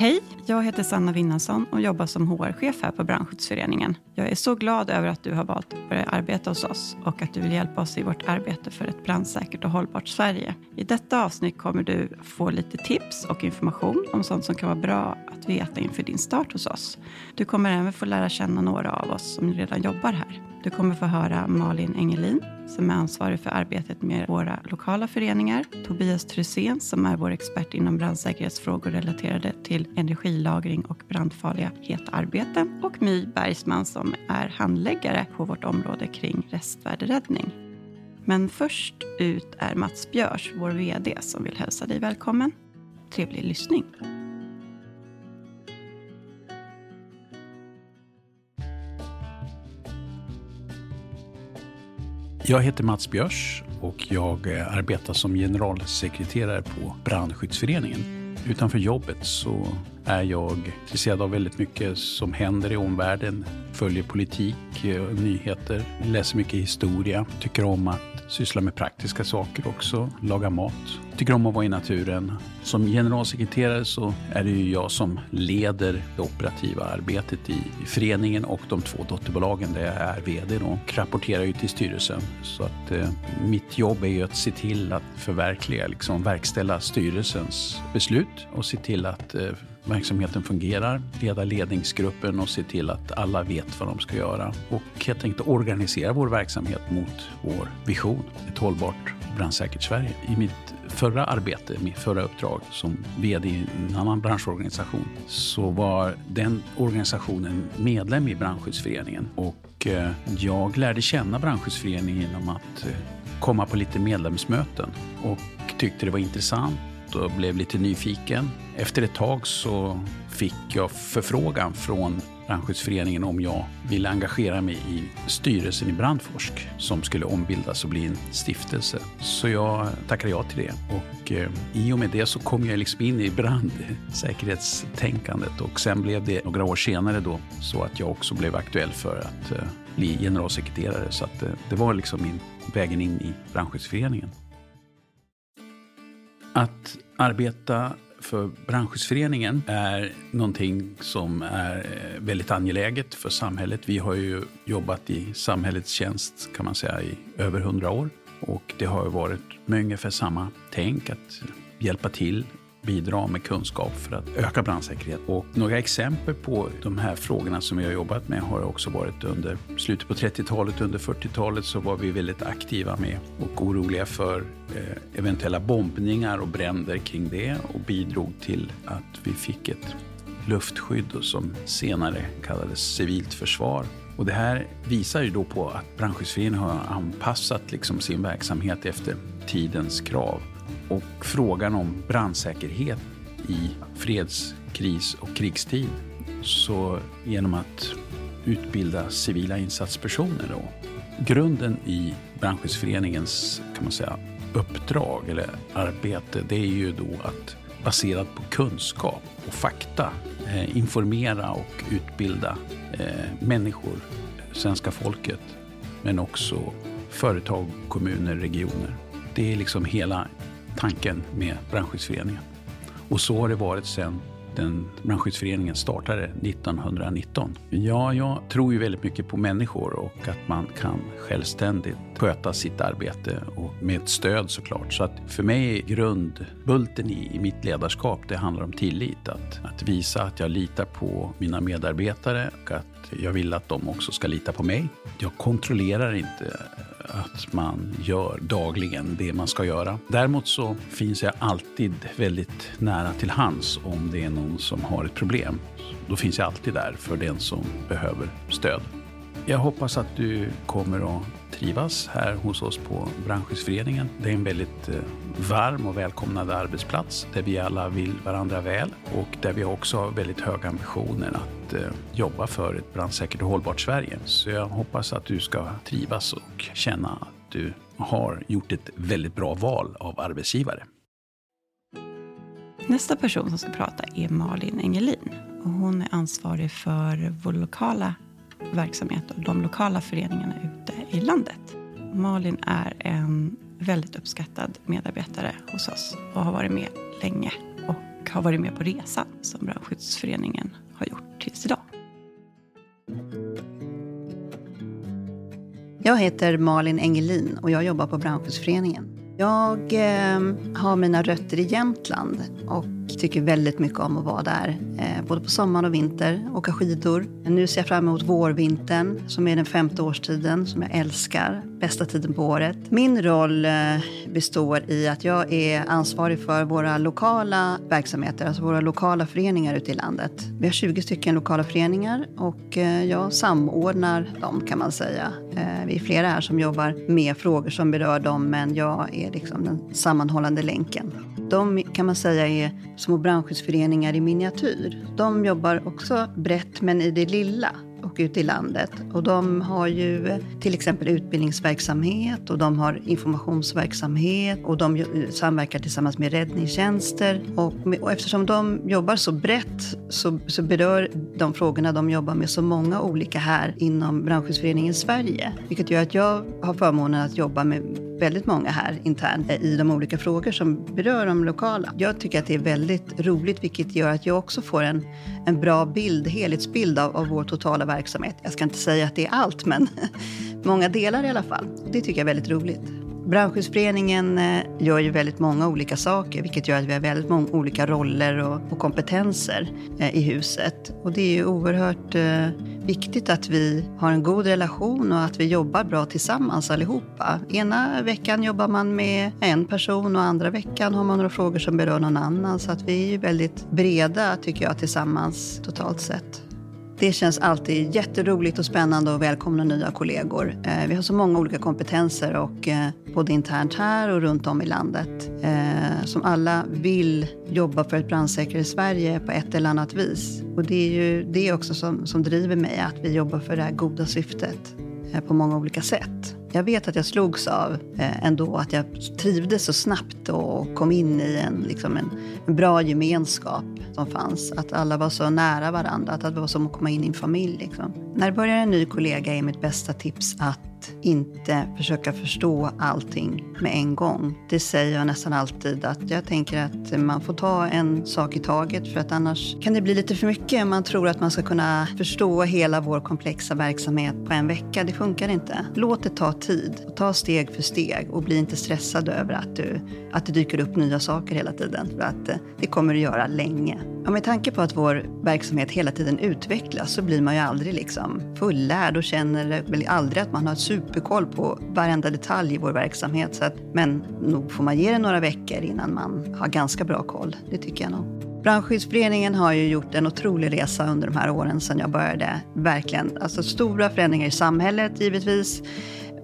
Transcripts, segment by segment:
Hej, jag heter Sanna Winnansson och jobbar som HR-chef här på Brandskyddsföreningen. Jag är så glad över att du har valt att börja arbeta hos oss och att du vill hjälpa oss i vårt arbete för ett brandsäkert och hållbart Sverige. I detta avsnitt kommer du få lite tips och information om sånt som kan vara bra att veta inför din start hos oss. Du kommer även få lära känna några av oss som redan jobbar här. Du kommer få höra Malin Engelin som är ansvarig för arbetet med våra lokala föreningar. Tobias Trusén som är vår expert inom brandsäkerhetsfrågor relaterade till energi lagring och brandfarliga heta arbeten. Och My Bergsman som är handläggare på vårt område kring restvärderäddning. Men först ut är Mats Björs, vår VD, som vill hälsa dig välkommen. Trevlig lyssning. Jag heter Mats Björs och jag arbetar som generalsekreterare på Brandskyddsföreningen. Utanför jobbet så är jag intresserad av väldigt mycket som händer i omvärlden. Följer politik, eh, nyheter, läser mycket historia. Tycker om att syssla med praktiska saker också, laga mat. Tycker om att vara i naturen. Som generalsekreterare så är det ju jag som leder det operativa arbetet i föreningen och de två dotterbolagen där jag är VD då. Rapporterar ju till styrelsen. Så att eh, mitt jobb är ju att se till att förverkliga, liksom verkställa styrelsens beslut och se till att eh, verksamheten fungerar, leda ledningsgruppen och se till att alla vet vad de ska göra. Och helt enkelt organisera vår verksamhet mot vår vision, ett hållbart brandsäkert Sverige. I mitt förra arbete, mitt förra uppdrag som VD i en annan branschorganisation så var den organisationen medlem i Brandskyddsföreningen och eh, jag lärde känna Brandskyddsföreningen genom att eh, komma på lite medlemsmöten och tyckte det var intressant och blev lite nyfiken. Efter ett tag så fick jag förfrågan från Brandskyddsföreningen om jag ville engagera mig i styrelsen i Brandforsk som skulle ombildas och bli en stiftelse. Så jag tackade ja till det och eh, i och med det så kom jag liksom in i brandsäkerhetstänkandet och sen blev det några år senare då så att jag också blev aktuell för att eh, bli generalsekreterare. Så att, eh, det var liksom min vägen in i Brandskyddsföreningen. Att arbeta för Brandskyddsföreningen är någonting som är eh, väldigt angeläget för samhället. Vi har ju jobbat i samhällets tjänst kan man säga i över hundra år och det har varit med ungefär samma tänk att hjälpa till bidra med kunskap för att öka brandsäkerhet. Och några exempel på de här frågorna som vi har jobbat med har också varit under slutet på 30-talet, under 40-talet så var vi väldigt aktiva med och oroliga för eh, eventuella bombningar och bränder kring det och bidrog till att vi fick ett luftskydd som senare kallades civilt försvar. Och det här visar ju då på att Brandskyddsföreningen har anpassat liksom sin verksamhet efter tidens krav och frågan om brandsäkerhet i freds-, kris och krigstid. Så genom att utbilda civila insatspersoner då. Grunden i Brandskyddsföreningens kan man säga, uppdrag eller arbete det är ju då att baserat på kunskap och fakta eh, informera och utbilda eh, människor, svenska folket men också företag, kommuner, regioner. Det är liksom hela tanken med Brandskyddsföreningen. Och så har det varit sedan den brandskyddsföreningen startade 1919. Ja, jag tror ju väldigt mycket på människor och att man kan självständigt sköta sitt arbete och med stöd såklart. Så att för mig är grundbulten i, i mitt ledarskap, det handlar om tillit. Att, att visa att jag litar på mina medarbetare och att jag vill att de också ska lita på mig. Jag kontrollerar inte att man gör dagligen det man ska göra. Däremot så finns jag alltid väldigt nära till hands om det är någon som har ett problem. Då finns jag alltid där för den som behöver stöd. Jag hoppas att du kommer att trivas här hos oss på Brandskyddsföreningen. Det är en väldigt eh, varm och välkomnande arbetsplats där vi alla vill varandra väl och där vi också har väldigt höga ambitioner att eh, jobba för ett brandsäkert och hållbart Sverige. Så jag hoppas att du ska trivas och känna att du har gjort ett väldigt bra val av arbetsgivare. Nästa person som ska prata är Malin Engelin. Och hon är ansvarig för vår lokala verksamhet och de lokala föreningarna ute i landet. Malin är en väldigt uppskattad medarbetare hos oss och har varit med länge och har varit med på resan som Brandskyddsföreningen har gjort tills idag. Jag heter Malin Engelin och jag jobbar på Brandskyddsföreningen. Jag eh, har mina rötter i Jämtland och tycker väldigt mycket om att vara där. Eh, både på sommaren och vinter, åka skidor. Nu ser jag fram emot vårvintern som är den femte årstiden som jag älskar. Bästa tiden på året. Min roll eh, består i att jag är ansvarig för våra lokala verksamheter, alltså våra lokala föreningar ute i landet. Vi har 20 stycken lokala föreningar och eh, jag samordnar dem kan man säga. Vi är flera här som jobbar med frågor som berör dem men jag är liksom den sammanhållande länken. De kan man säga är små brandskyddsföreningar i miniatyr. De jobbar också brett men i det lilla och ute i landet. Och de har ju till exempel utbildningsverksamhet och de har informationsverksamhet och de samverkar tillsammans med räddningstjänster. Och, med, och eftersom de jobbar så brett så, så, berör de frågorna de jobbar med så många olika här inom Brandskyddsföreningen Sverige. Vilket gör att jag har förmånen att jobba med väldigt många här internt i de olika frågor som berör de lokala. Jag tycker att det är väldigt roligt vilket gör att jag också får en, en bra bild, helhetsbild av, av vår totala verksamhet. Jag ska inte säga att det är allt, men många delar i alla fall. Det tycker jag är väldigt roligt. Brandskyddsföreningen eh, gör ju väldigt många olika saker, vilket gör att vi har väldigt många olika roller och, och kompetenser eh, i huset. Och det är ju oerhört eh, viktigt att vi har en god relation och att vi jobbar bra tillsammans allihopa. Ena veckan jobbar man med en person och andra veckan har man några frågor som berör någon annan. Så att vi är ju väldigt breda, tycker jag, tillsammans totalt sett. Det känns alltid jätteroligt och spännande att välkomna nya kollegor. Eh, vi har så många olika kompetenser, och, eh, både internt här och runt om i landet, eh, som alla vill jobba för ett brandsäkrare Sverige på ett eller annat vis. Och det är ju det också som, som driver mig, att vi jobbar för det här goda syftet på många olika sätt. Jag vet att jag slogs av ändå att jag trivdes så snabbt och kom in i en, liksom en, en, bra gemenskap som fanns. Att alla var så nära varandra, att det var som att komma in i en familj. Liksom. När det börjar en ny kollega är mitt bästa tips att inte försöka förstå allting med en gång. Det säger jag nästan alltid att jag tänker att man får ta en sak i taget för att annars kan det bli lite för mycket. Man tror att man ska kunna förstå hela vår komplexa verksamhet på en vecka. Det funkar inte. Låt det ta tid och ta steg för steg och bli inte stressad över att, du, att det dyker upp nya saker hela tiden. För att det kommer du göra länge. Och med tanke på att vår verksamhet hela tiden utvecklas så blir man ju aldrig liksom fullärd och känner väl aldrig att man har superkoll på varenda detalj i vår verksamhet. Så att, men nog får man ge det några veckor innan man har ganska bra koll. Det tycker jag nog. Brandskyddsföreningen har ju gjort en otrolig resa under de här åren sedan jag började. Verkligen. Alltså stora förändringar i samhället givetvis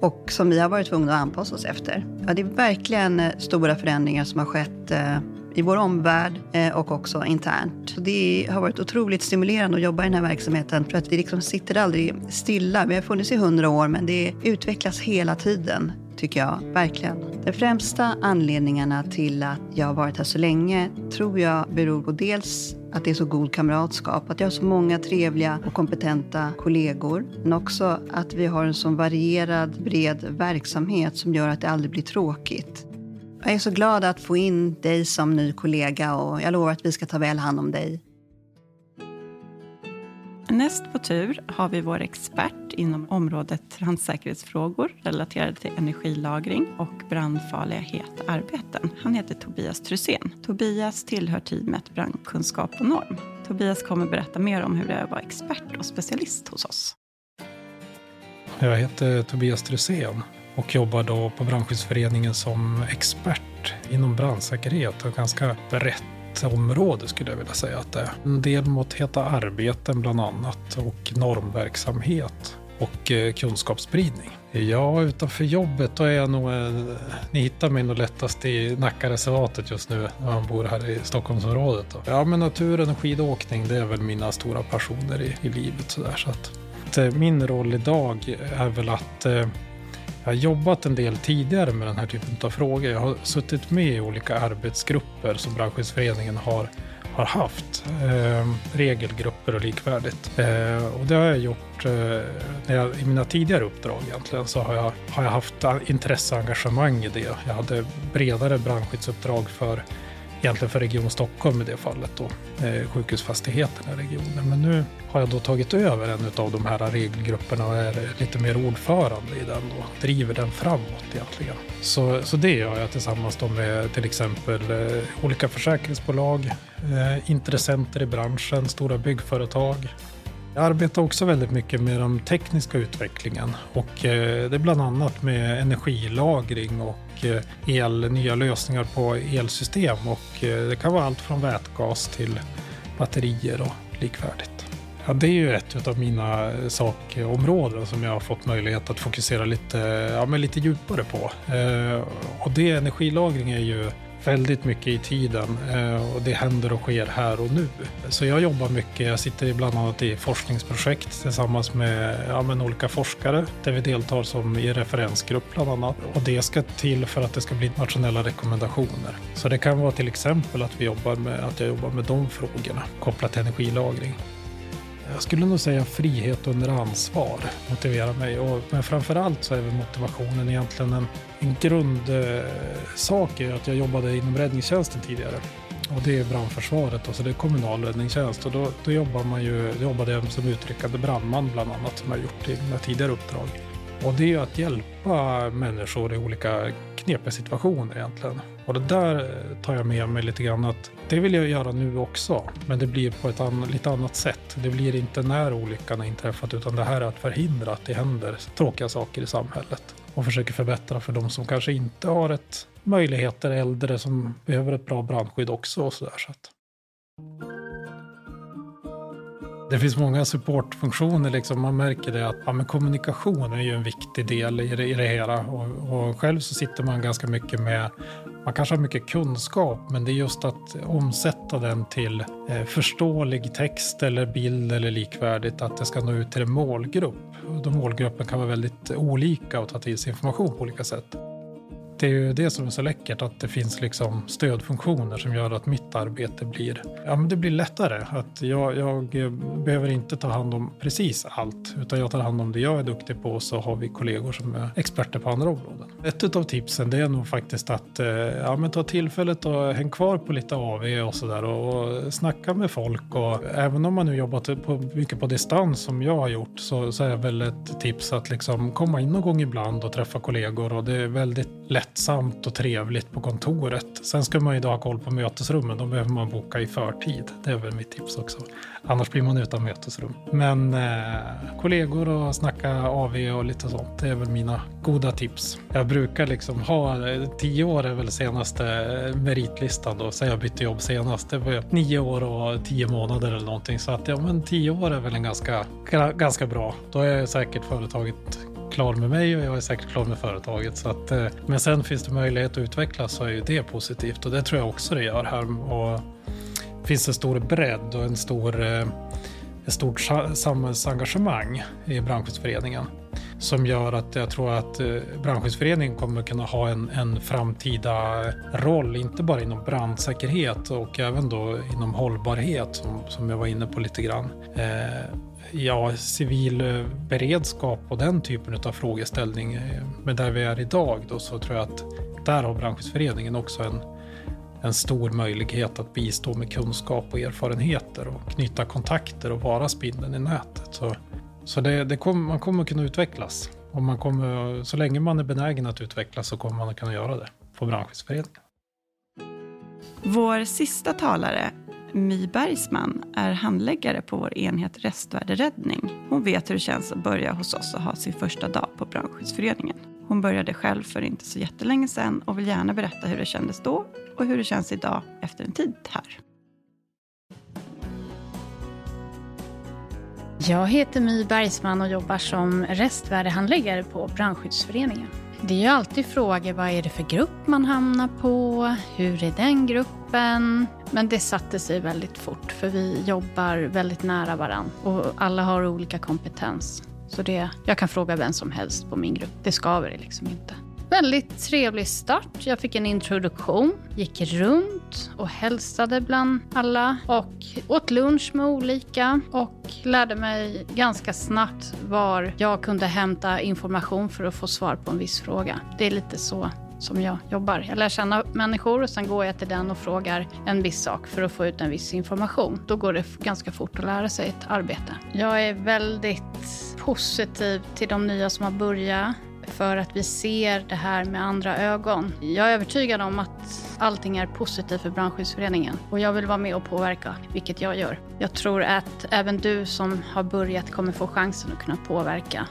och som vi har varit tvungna att anpassa oss efter. Ja, det är verkligen eh, stora förändringar som har skett eh, i vår omvärld eh, och också internt. Så det har varit otroligt stimulerande att jobba i den här verksamheten för att vi liksom sitter aldrig stilla. Vi har funnits i hundra år men det utvecklas hela tiden tycker jag verkligen. De främsta anledningarna till att jag har varit här så länge tror jag beror på dels att det är så god kamratskap, att jag har så många trevliga och kompetenta kollegor, men också att vi har en så varierad, bred verksamhet som gör att det aldrig blir tråkigt. Jag är så glad att få in dig som ny kollega och jag lovar att vi ska ta väl hand om dig. Näst på tur har vi vår expert inom området brandsäkerhetsfrågor relaterade till energilagring och brandfarliga heta arbeten. Han heter Tobias Trusén. Tobias tillhör teamet Brandkunskap och norm. Tobias kommer berätta mer om hur det är att vara expert och specialist hos oss. Jag heter Tobias Trusén och jobbar då på Brandskyddsföreningen som expert inom brandsäkerhet och ganska brett område skulle jag vilja säga att det är. En del mot heta arbeten bland annat och normverksamhet och eh, kunskapsspridning. Ja, utanför jobbet då är jag nog... Eh, ni hittar mig nog lättast i Nackareservatet just nu när man bor här i Stockholmsområdet. Då. Ja, men naturen och skidåkning det är väl mina stora passioner i, i livet. Så, där, så att, eh, min roll idag är väl att jag har jobbat en del tidigare med den här typen av frågor. Jag har suttit med i olika arbetsgrupper som Brandskyddsföreningen har, har haft. Eh, regelgrupper och likvärdigt. Eh, och det har jag gjort eh, när jag, i mina tidigare uppdrag egentligen. Så har jag, har jag haft intresse och engagemang i det. Jag hade bredare brandskyddsuppdrag för egentligen för Region Stockholm i det fallet då, eh, sjukhusfastigheterna i regionen. Men nu har jag då tagit över en av de här regelgrupperna och är lite mer ordförande i den och driver den framåt egentligen. Så, så det gör jag tillsammans då med till exempel eh, olika försäkringsbolag, eh, intressenter i branschen, stora byggföretag, jag arbetar också väldigt mycket med den tekniska utvecklingen och eh, det är bland annat med energilagring och eh, el, nya lösningar på elsystem och eh, det kan vara allt från vätgas till batterier och likvärdigt. Ja, det är ju ett av mina sakområden som jag har fått möjlighet att fokusera lite, ja, men lite djupare på. Och det energilagring är ju väldigt mycket i tiden eh, och det händer och sker här och nu. Så jag jobbar mycket, jag sitter bland annat i forskningsprojekt tillsammans med, ja, med olika forskare där vi deltar som i referensgrupp bland annat. Och det ska till för att det ska bli nationella rekommendationer. Så det kan vara till exempel att, vi jobbar med, att jag jobbar med de frågorna kopplat till energilagring. Jag skulle nog säga frihet under ansvar motiverar mig. Och, men framförallt så är väl motivationen egentligen en, en grundsak eh, att jag jobbade inom räddningstjänsten tidigare. Och det är brandförsvaret, och så det är kommunal räddningstjänst. Och då, då jobbar man ju, jobbade jag som utryckande brandman bland annat, som jag gjort i mina tidigare uppdrag. Och det är ju att hjälpa människor i olika knepiga situationer egentligen. Och det där eh, tar jag med mig lite grann att det vill jag göra nu också. Men det blir på ett an lite annat sätt. Det blir inte när olyckan har inträffat utan det här är att förhindra att det händer tråkiga saker i samhället. Och försöker förbättra för de som kanske inte har ett möjligheter, äldre som behöver ett bra brandskydd också. Och så där, så att. Det finns många supportfunktioner. Liksom. Man märker det att ja, men kommunikation är ju en viktig del i det, i det hela. Och, och, själv så sitter man ganska mycket med, man kanske har mycket kunskap, men det är just att omsätta den till eh, förståelig text eller bild eller likvärdigt, att det ska nå ut till en målgrupp. Och de målgruppen kan vara väldigt olika och ta till sig information på olika sätt det är ju det som är så läckert, att det finns liksom stödfunktioner som gör att mitt arbete blir, ja, men det blir lättare. Att jag, jag behöver inte ta hand om precis allt, utan jag tar hand om det jag är duktig på och så har vi kollegor som är experter på andra områden. Ett av tipsen det är nog faktiskt att eh, ja, men ta tillfället och häng kvar på lite AV och sådär och, och snacka med folk. Och även om man nu jobbat på, mycket på distans som jag har gjort så, så är väl ett tips att liksom komma in någon gång ibland och träffa kollegor och det är väldigt lättsamt och trevligt på kontoret. Sen ska man ju då ha koll på mötesrummen. De behöver man boka i förtid. Det är väl mitt tips också. Annars blir man utan mötesrum. Men eh, kollegor och snacka AV och lite sånt. Det är väl mina goda tips. Jag brukar liksom ha, tio år är väl senaste meritlistan då. Sen jag bytte jobb senast. Det var nio år och tio månader eller någonting. Så att ja, men tio år är väl en ganska, ganska bra. Då är säkert företaget klar med mig och jag är säkert klar med företaget. Så att, eh, men sen finns det möjlighet att utvecklas så är ju det positivt och det tror jag också det gör här. Och det finns en stor bredd och en stor, eh, ett stort samhällsengagemang i Brandskyddsföreningen som gör att jag tror att eh, Brandskyddsföreningen kommer kunna ha en, en framtida roll, inte bara inom brandsäkerhet och även då inom hållbarhet som, som jag var inne på lite grann. Eh, ja, civil beredskap och den typen av frågeställning. Eh, Men där vi är idag då så tror jag att där har Brandskyddsföreningen också en, en stor möjlighet att bistå med kunskap och erfarenheter och knyta kontakter och vara spindeln i nätet. Så, så det, det kom, man kommer kunna utvecklas. Och man kommer, så länge man är benägen att utvecklas så kommer man att kunna göra det på Brandskyddsföreningen. Vår sista talare My Bergsman är handläggare på vår enhet Restvärderäddning. Hon vet hur det känns att börja hos oss och ha sin första dag på Brandskyddsföreningen. Hon började själv för inte så jättelänge sedan och vill gärna berätta hur det kändes då och hur det känns idag efter en tid här. Jag heter My Bergsman och jobbar som restvärdehandläggare på Brandskyddsföreningen. Det är ju alltid frågor, vad är det för grupp man hamnar på? Hur är den gruppen? Men det satte sig väldigt fort för vi jobbar väldigt nära varandra och alla har olika kompetens. Så det, jag kan fråga vem som helst på min grupp. Det skaver det liksom inte. Väldigt trevlig start. Jag fick en introduktion, gick runt och hälsade bland alla och åt lunch med olika och lärde mig ganska snabbt var jag kunde hämta information för att få svar på en viss fråga. Det är lite så som jag jobbar. Jag lär känna människor och sen går jag till den och frågar en viss sak för att få ut en viss information. Då går det ganska fort att lära sig ett arbete. Jag är väldigt positiv till de nya som har börjat för att vi ser det här med andra ögon. Jag är övertygad om att allting är positivt för Brandskyddsföreningen och jag vill vara med och påverka, vilket jag gör. Jag tror att även du som har börjat kommer få chansen att kunna påverka.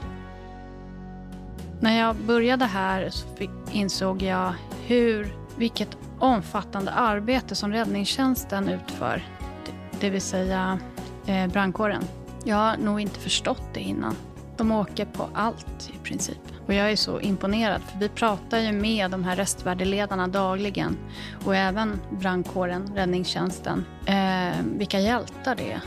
När jag började här så insåg jag hur, vilket omfattande arbete som räddningstjänsten utför. Det vill säga eh, brandkåren. Jag har nog inte förstått det innan. De åker på allt i princip. Och jag är så imponerad för vi pratar ju med de här restvärdeledarna dagligen och även brandkåren, räddningstjänsten. Eh, vilka hjältar det är.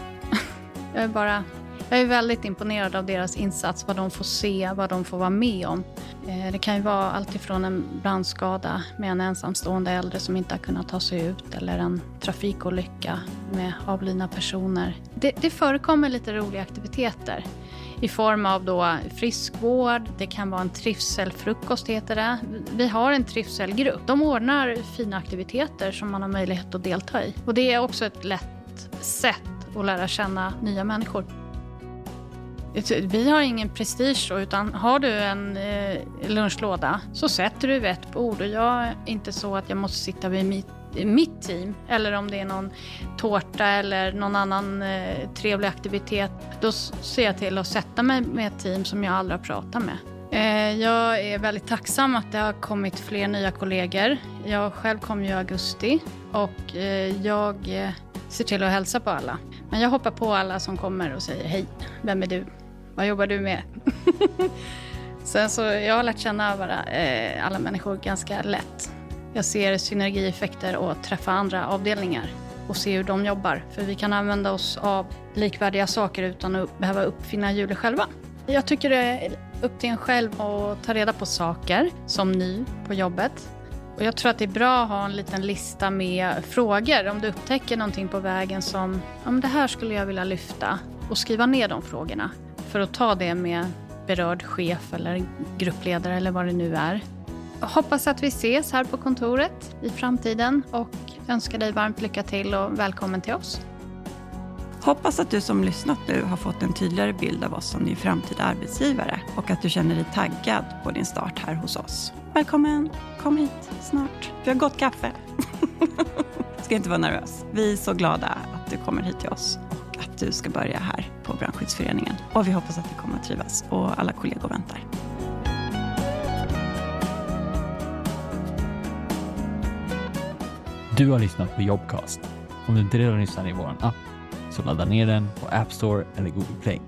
jag är bara jag är väldigt imponerad av deras insats, vad de får se, vad de får vara med om. Eh, det kan ju vara alltifrån en brandskada med en ensamstående äldre som inte har kunnat ta sig ut eller en trafikolycka med avlidna personer. Det, det förekommer lite roliga aktiviteter i form av då friskvård, det kan vara en trivselfrukost heter det. Vi har en trivselgrupp. De ordnar fina aktiviteter som man har möjlighet att delta i. Och det är också ett lätt sätt att lära känna nya människor. Vi har ingen prestige utan har du en eh, lunchlåda så sätter du vid ett bord och jag är inte så att jag måste sitta vid mitt mitt team eller om det är någon tårta eller någon annan eh, trevlig aktivitet. Då ser jag till att sätta mig med ett team som jag aldrig har pratat med. Eh, jag är väldigt tacksam att det har kommit fler nya kollegor. Jag själv kom ju i augusti och eh, jag eh, ser till att hälsa på alla. Men jag hoppar på alla som kommer och säger hej, vem är du? Vad jobbar du med? Sen så jag har lärt känna bara, eh, alla människor ganska lätt. Jag ser synergieffekter och träffa andra avdelningar och se hur de jobbar. För vi kan använda oss av likvärdiga saker utan att behöva uppfinna hjulet själva. Jag tycker det är upp till en själv att ta reda på saker som ny på jobbet. Och jag tror att det är bra att ha en liten lista med frågor. Om du upptäcker någonting på vägen som, ja det här skulle jag vilja lyfta. Och skriva ner de frågorna för att ta det med berörd chef eller gruppledare eller vad det nu är. Hoppas att vi ses här på kontoret i framtiden och önskar dig varmt lycka till och välkommen till oss. Hoppas att du som lyssnat nu har fått en tydligare bild av oss som din framtida arbetsgivare och att du känner dig taggad på din start här hos oss. Välkommen! Kom hit snart. Vi har gott kaffe. ska inte vara nervös. Vi är så glada att du kommer hit till oss och att du ska börja här på Brandskyddsföreningen. Och vi hoppas att du kommer att trivas och alla kollegor väntar. Du har lyssnat på Jobcast. Om du inte redan lyssnar i vår app så ladda ner den på App Store eller Google Play.